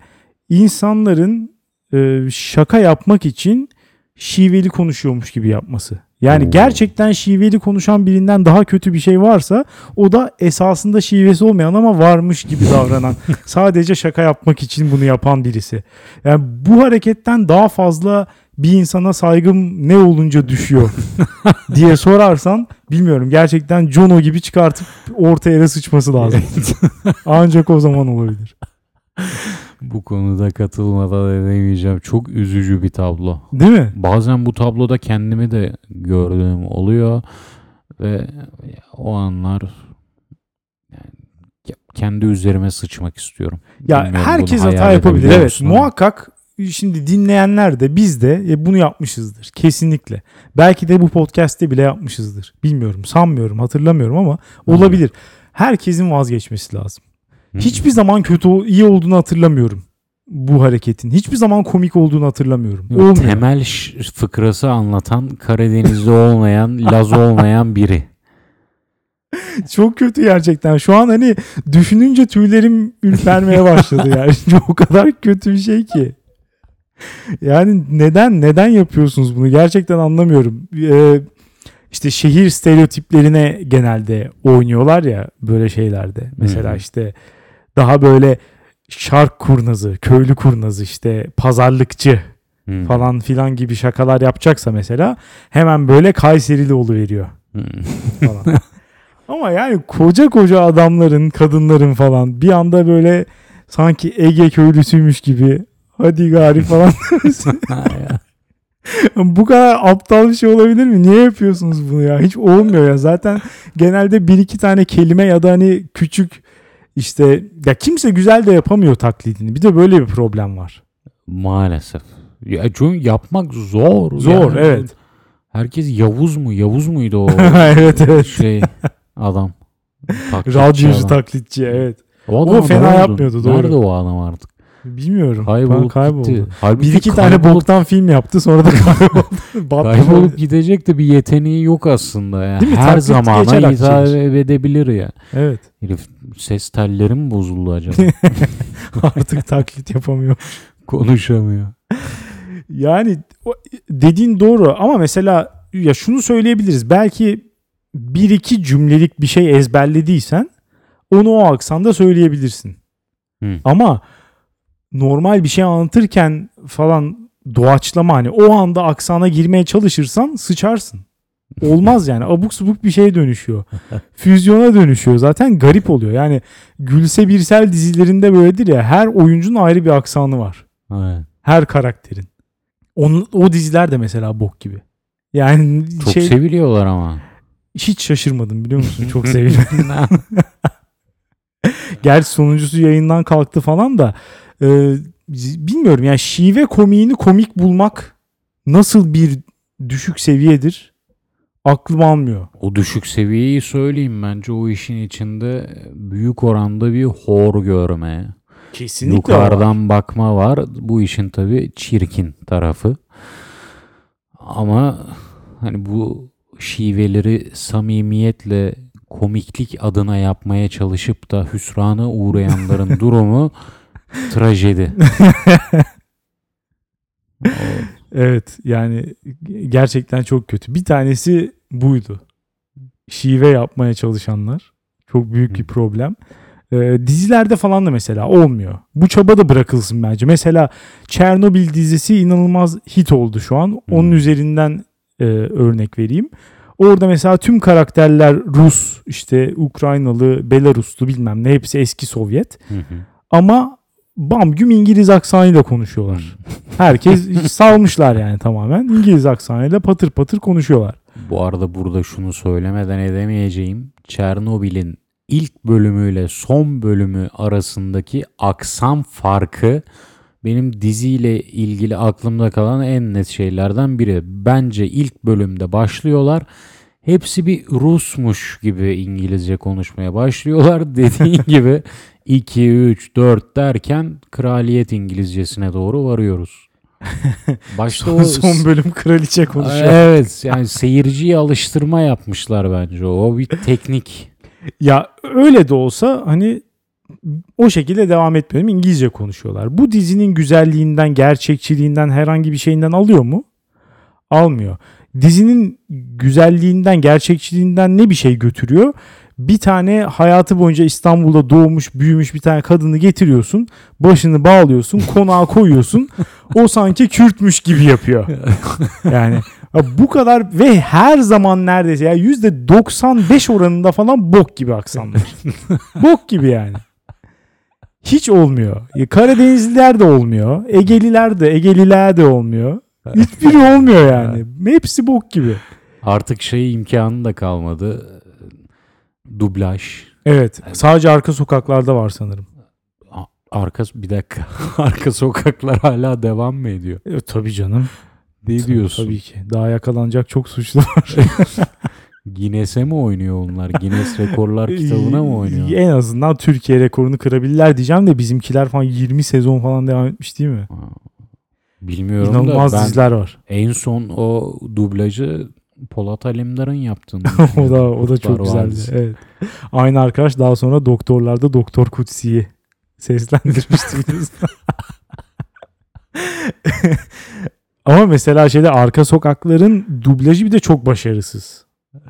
insanların e, şaka yapmak için şiveli konuşuyormuş gibi yapması. Yani Oo. gerçekten şiveli konuşan birinden daha kötü bir şey varsa o da esasında şivesi olmayan ama varmış gibi davranan sadece şaka yapmak için bunu yapan birisi. Yani bu hareketten daha fazla bir insana saygım ne olunca düşüyor diye sorarsan bilmiyorum. Gerçekten Jono gibi çıkartıp orta yere sıçması lazım. Ancak o zaman olabilir. bu konuda katılmadan edemeyeceğim. Çok üzücü bir tablo. Değil mi? Bazen bu tabloda kendimi de gördüğüm oluyor ve o anlar yani kendi üzerime sıçmak istiyorum. Ya Bilmiyorum herkes hata yapabilir. Evet musun muhakkak şimdi dinleyenler de biz de e, bunu yapmışızdır. Kesinlikle. Belki de bu podcast'te bile yapmışızdır. Bilmiyorum sanmıyorum hatırlamıyorum ama olabilir. Herkesin vazgeçmesi lazım. Hı. Hiçbir zaman kötü iyi olduğunu hatırlamıyorum bu hareketin. Hiçbir zaman komik olduğunu hatırlamıyorum. Yok, Olmuyor. temel fıkrası anlatan Karadeniz'de olmayan, Laz olmayan biri. Çok kötü gerçekten. Şu an hani düşününce tüylerim ürpermeye başladı yani. o kadar kötü bir şey ki. Yani neden neden yapıyorsunuz bunu? Gerçekten anlamıyorum. Ee, işte şehir stereotiplerine genelde oynuyorlar ya böyle şeylerde. Mesela işte daha böyle şark kurnazı, köylü kurnazı işte pazarlıkçı Hmm. falan filan gibi şakalar yapacaksa mesela hemen böyle Kayserili oluveriyor Hmm. falan. Ama yani koca koca adamların, kadınların falan bir anda böyle sanki Ege köylüsüymüş gibi hadi gari falan. Bu kadar aptal bir şey olabilir mi? Niye yapıyorsunuz bunu ya? Hiç olmuyor ya. Zaten genelde bir iki tane kelime ya da hani küçük işte ya kimse güzel de yapamıyor taklidini. Bir de böyle bir problem var. Maalesef. Ya çünkü yapmak zor. Zor, yani. evet. Herkes Yavuz mu? Yavuz muydu o evet evet. şey adam? Radyocu taklitçi evet. O, O fena ne oldu? yapmıyordu, doğru. Nerede o adam artık? Bilmiyorum. Kaybolup, kayboldu. gitti. Halbuki Bir iki tane kaybolup, boktan film yaptı sonra da kayboldu. Kaybolup gidecek de bir yeteneği yok aslında. Yani. Değil mi? Her Taklit zamana hitap edebilir ya. Evet. Herif ses telleri mi bozuldu acaba? Artık taklit yapamıyor. Konuşamıyor. Yani dediğin doğru ama mesela ya şunu söyleyebiliriz. Belki bir iki cümlelik bir şey ezberlediysen onu o aksanda söyleyebilirsin. Hı. Ama normal bir şey anlatırken falan doğaçlama hani o anda aksana girmeye çalışırsan sıçarsın. Olmaz yani abuk subuk bir şeye dönüşüyor. Füzyona dönüşüyor. Zaten garip oluyor. Yani Gülse Birsel dizilerinde böyledir ya her oyuncunun ayrı bir aksanı var. Evet. Her karakterin. Onun, o diziler de mesela bok gibi. Yani Çok şey seviliyorlar ama. hiç şaşırmadım biliyor musun? Çok seviyorum. Gerçi sonuncusu yayından kalktı falan da e, bilmiyorum yani şive komiğini komik bulmak nasıl bir düşük seviyedir aklım almıyor. O düşük seviyeyi söyleyeyim bence o işin içinde büyük oranda bir hor görme, Kesinlikle yukarıdan bakma var. Bu işin tabii çirkin tarafı. Ama hani bu şiveleri samimiyetle komiklik adına yapmaya çalışıp da hüsrana uğrayanların durumu trajedi. Evet yani gerçekten çok kötü. Bir tanesi buydu. Şive yapmaya çalışanlar. Çok büyük bir problem. Ee, dizilerde falan da mesela olmuyor. Bu çaba da bırakılsın bence. Mesela Çernobil dizisi inanılmaz hit oldu şu an. Onun Hı. üzerinden e, örnek vereyim. Orada mesela tüm karakterler Rus, işte Ukraynalı, Belaruslu bilmem ne hepsi eski Sovyet. Hı hı. Ama bam güm İngiliz aksanıyla konuşuyorlar. Herkes salmışlar yani tamamen. İngiliz aksanıyla patır patır konuşuyorlar. Bu arada burada şunu söylemeden edemeyeceğim. Çernobil'in ilk bölümüyle son bölümü arasındaki aksan farkı benim diziyle ilgili aklımda kalan en net şeylerden biri. Bence ilk bölümde başlıyorlar. Hepsi bir Rusmuş gibi İngilizce konuşmaya başlıyorlar. Dediğin gibi 2, 3, 4 derken kraliyet İngilizcesine doğru varıyoruz. Başta Son, o son bölüm kraliçe konuşuyor. Evet yani seyirciyi alıştırma yapmışlar bence o. O bir teknik. Ya öyle de olsa hani o şekilde devam etmiyorum. İngilizce konuşuyorlar. Bu dizinin güzelliğinden, gerçekçiliğinden, herhangi bir şeyinden alıyor mu? Almıyor. Dizinin güzelliğinden, gerçekçiliğinden ne bir şey götürüyor? Bir tane hayatı boyunca İstanbul'da doğmuş, büyümüş bir tane kadını getiriyorsun. Başını bağlıyorsun, konağa koyuyorsun. O sanki Kürtmüş gibi yapıyor. Yani ya bu kadar ve her zaman neredeyse ya %95 oranında falan bok gibi aksanlar. bok gibi yani. Hiç olmuyor. Karadenizliler de olmuyor. Egeliler de, Egeliler de olmuyor. Hiçbiri olmuyor yani. Hepsi bok gibi. Artık şey imkanı da kalmadı. Dublaj. Evet. Sadece arka sokaklarda var sanırım. Arka bir dakika. Arka sokaklar hala devam mı ediyor? E, tabii canım. Ne diyorsun? Tabii ki. Daha yakalanacak çok suçlu var. Guinness'e mi oynuyor onlar? Guinness Rekorlar kitabına mı oynuyor? En azından Türkiye rekorunu kırabilirler diyeceğim de bizimkiler falan 20 sezon falan devam etmiş değil mi? Bilmiyorum İnanılmaz da ben diziler var. en son o dublajı Polat Alemdar'ın yaptığını o da o da çok Kurtlar güzeldi. Vadisi. Evet. Aynı arkadaş daha sonra doktorlarda Doktor Kutsi'yi seslendirmişti biliyorsun. Ama mesela şeyde arka sokakların dublajı bir de çok başarısız.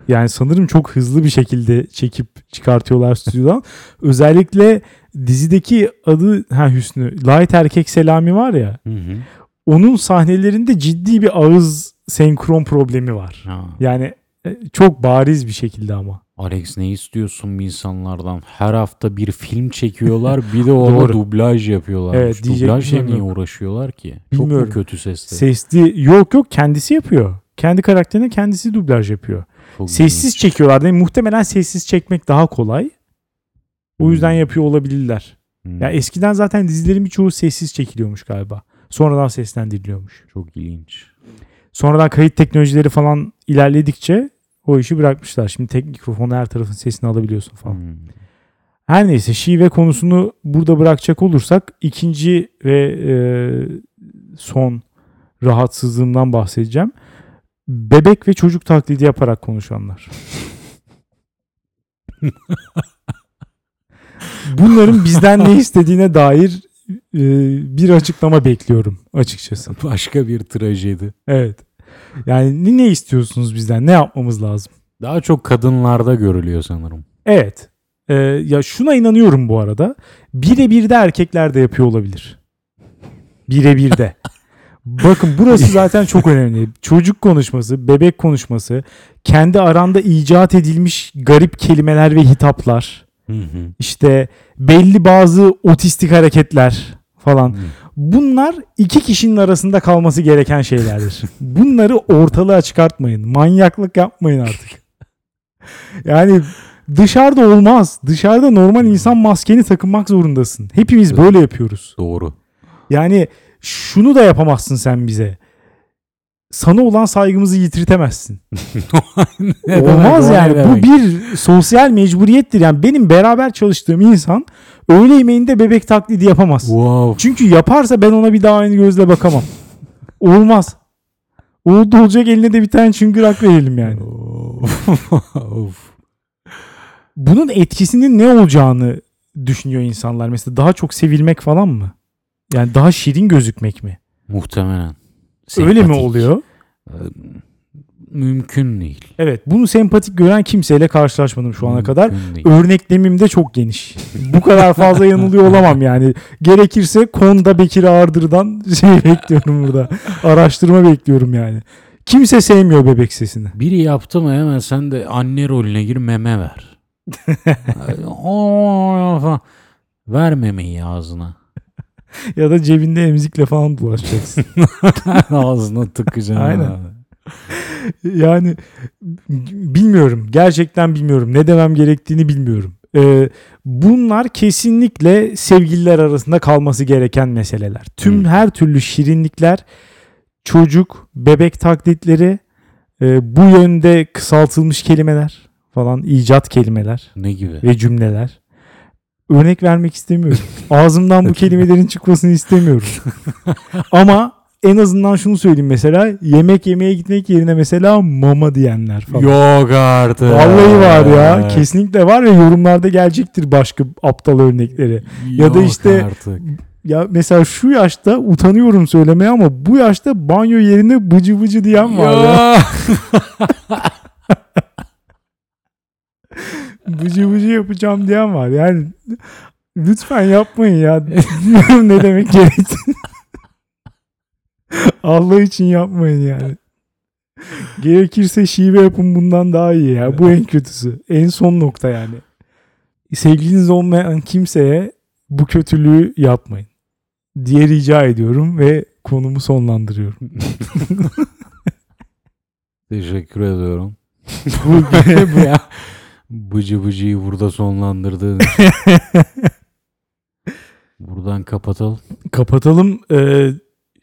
Yani sanırım çok hızlı bir şekilde çekip çıkartıyorlar stüdyodan. Özellikle dizideki adı ha Hüsnü Light Erkek Selami var ya. Hı hı. Onun sahnelerinde ciddi bir ağız senkron problemi var. Ha. Yani e, çok bariz bir şekilde ama. Alex ne istiyorsun bu insanlardan? Her hafta bir film çekiyorlar bir de Doğru. dublaj yapıyorlar. Evet, Dublajla şeyim niye yok. uğraşıyorlar ki? Bilmiyorum. Çok kötü sesli? Sesli yok yok kendisi yapıyor. Kendi karakterine kendisi dublaj yapıyor. Çok Sessiz ilginç. çekiyorlar. Yani muhtemelen sessiz çekmek daha kolay. O yüzden Hmm. yapıyor olabilirler. Hmm, Ya eskiden zaten dizilerin birçoğu sessiz çekiliyormuş galiba. Sonradan seslendiriliyormuş. Çok ilginç. Sonradan kayıt teknolojileri falan ilerledikçe o işi bırakmışlar. Şimdi tek mikrofonu her tarafın sesini alabiliyorsun falan. Hmm. Her neyse şive konusunu burada bırakacak olursak ikinci ve e, son rahatsızlığımdan bahsedeceğim. Bebek ve çocuk taklidi yaparak konuşanlar. Bunların bizden ne istediğine dair e, bir açıklama bekliyorum açıkçası. Başka bir trajedi. Evet. Yani ne- ne istiyorsunuz bizden? Ne yapmamız lazım? Daha çok kadınlarda görülüyor sanırım. Evet. Ee, ya şuna inanıyorum bu arada. Birebir de erkekler de yapıyor olabilir. Birebir de. Bakın burası zaten çok önemli. Çocuk konuşması, bebek konuşması, kendi aranda icat edilmiş garip kelimeler ve hitaplar, Hı hı. işte belli bazı otistik hareketler falan. Hı. Bunlar iki kişinin arasında kalması gereken şeylerdir. Bunları ortalığa çıkartmayın. Manyaklık yapmayın artık. Yani dışarıda olmaz. Dışarıda normal insan maskeni takınmak zorundasın. Hepimiz böyle yapıyoruz. Doğru. Yani şunu da yapamazsın sen bize. Sana olan saygımızı yitirtemezsin. Olmaz demek yani. Bu bir sosyal mecburiyettir. Yani benim beraber çalıştığım insan öğle yemeğinde bebek taklidi yapamaz. Wow. Çünkü yaparsa ben ona bir daha aynı gözle bakamam. Olmaz. Oldu olacak eline de bir tane çıngırak verelim yani. Bunun etkisinin ne olacağını düşünüyor insanlar. Mesela daha çok sevilmek falan mı? Yani daha şirin gözükmek mi? Muhtemelen. Öyle mi Sempatik. oluyor? Ee, Mümkün değil. Evet. Bunu sempatik gören kimseyle karşılaşmadım şu ana Mümkün kadar. değil. Örneklemim de çok geniş. Bu kadar fazla yanılıyor olamam yani. Gerekirse Konda Bekir Ağırdır'dan şey bekliyorum burada. Araştırma bekliyorum yani. Kimse sevmiyor bebek sesini. Biri yaptı mı hemen sen de anne rolüne gir meme ver. Oo, falan. Ver memeyi ağzına. Ya da cebinde emzikle falan dolaşacaksın. ağzına tıkacaksın. Aynen. abi. yani bilmiyorum. Gerçekten bilmiyorum. Ne demem gerektiğini bilmiyorum. Ee, bunlar kesinlikle sevgililer arasında kalması gereken meseleler. Tüm Hmm. her türlü şirinlikler, çocuk, bebek taklitleri, e, bu yönde kısaltılmış kelimeler falan, icat kelimeler Ne gibi? ve cümleler. Örnek vermek istemiyorum. Ağzımdan bu kelimelerin çıkmasını istemiyorum. Ama en azından şunu söyleyeyim mesela yemek yemeye gitmek yerine mesela mama diyenler falan. Yok artık. Vallahi var ya. Kesinlikle var ve yorumlarda gelecektir başka aptal örnekleri. ya da Yok işte- artık. Ya mesela şu yaşta utanıyorum söylemeye ama bu yaşta banyo yerine bıcı bıcı diyen var ya. Ya. Bıcı bıcı yapacağım diyen var. Yani lütfen yapmayın ya. Bilmiyorum ne demek gerektiğini. Allah için yapmayın yani. Gerekirse şive yapın bundan daha iyi ya. Bu en kötüsü. En son nokta yani. Sevgiliniz olmayan kimseye bu kötülüğü yapmayın diye rica ediyorum ve konumu sonlandırıyorum. Teşekkür ediyorum. Bu, bu ya. Bıcı bıcıyı burada sonlandırdığın için. Buradan kapatalım. Kapatalım. Ee,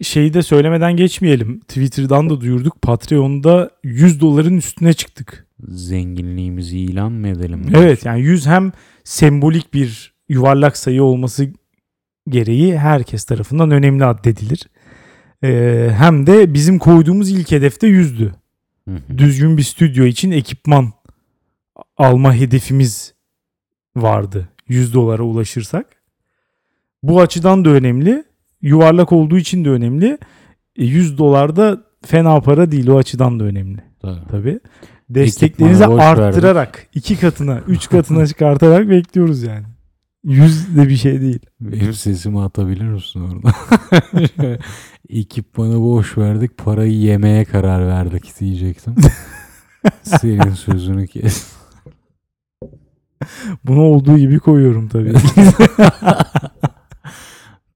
şeyi de söylemeden geçmeyelim. Twitter'dan da duyurduk. Patreon'da 100 doların üstüne çıktık. Zenginliğimizi ilan mı edelim? Evet yani 100 hem sembolik bir yuvarlak sayı olması gereği herkes tarafından önemli addedilir. Ee, hem de bizim koyduğumuz ilk hedefte 100'dü. Hı hı. Düzgün bir stüdyo için ekipman alma hedefimiz vardı. 100 dolara ulaşırsak. Bu açıdan da önemli. Yuvarlak olduğu için de önemli. E, 100 dolar da fena para değil o açıdan da önemli. Tabii. Tabii. Desteklerinizi arttırarak iki katına, üç katına çıkartarak bekliyoruz yani. 100 de bir şey değil. Benim sesimi atabilir misin orada? Ekipmanı boş verdik, parayı yemeye karar verdik diyecektim. Senin sözünü kes. Bunu olduğu gibi koyuyorum tabii.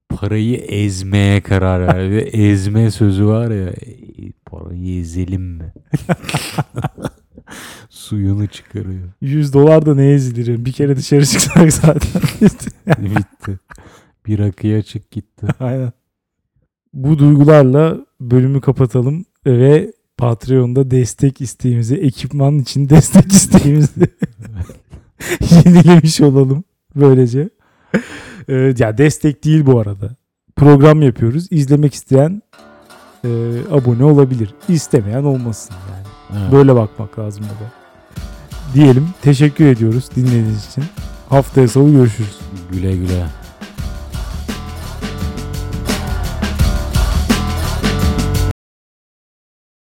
Parayı ezmeye karar verdi. Ezme sözü var ya. e, Parayı ezelim mi? Suyunu çıkarıyor. 100 dolar da ne ezilir? Bir kere dışarı çıksak zaten. Bitti. Bir akıya çık gitti. Aynen. Bu duygularla bölümü kapatalım ve Patreon'da destek isteğimizi, ekipman için destek isteğimizi yenilemiş olalım böylece. Ee, ya destek değil bu arada. Program yapıyoruz. İzlemek isteyen e, abone olabilir. İstemeyen olmasın yani. Evet. Böyle bakmak lazım baba. Diyelim. Teşekkür ediyoruz dinlediğiniz için. Haftaya salı görüşürüz. Güle güle.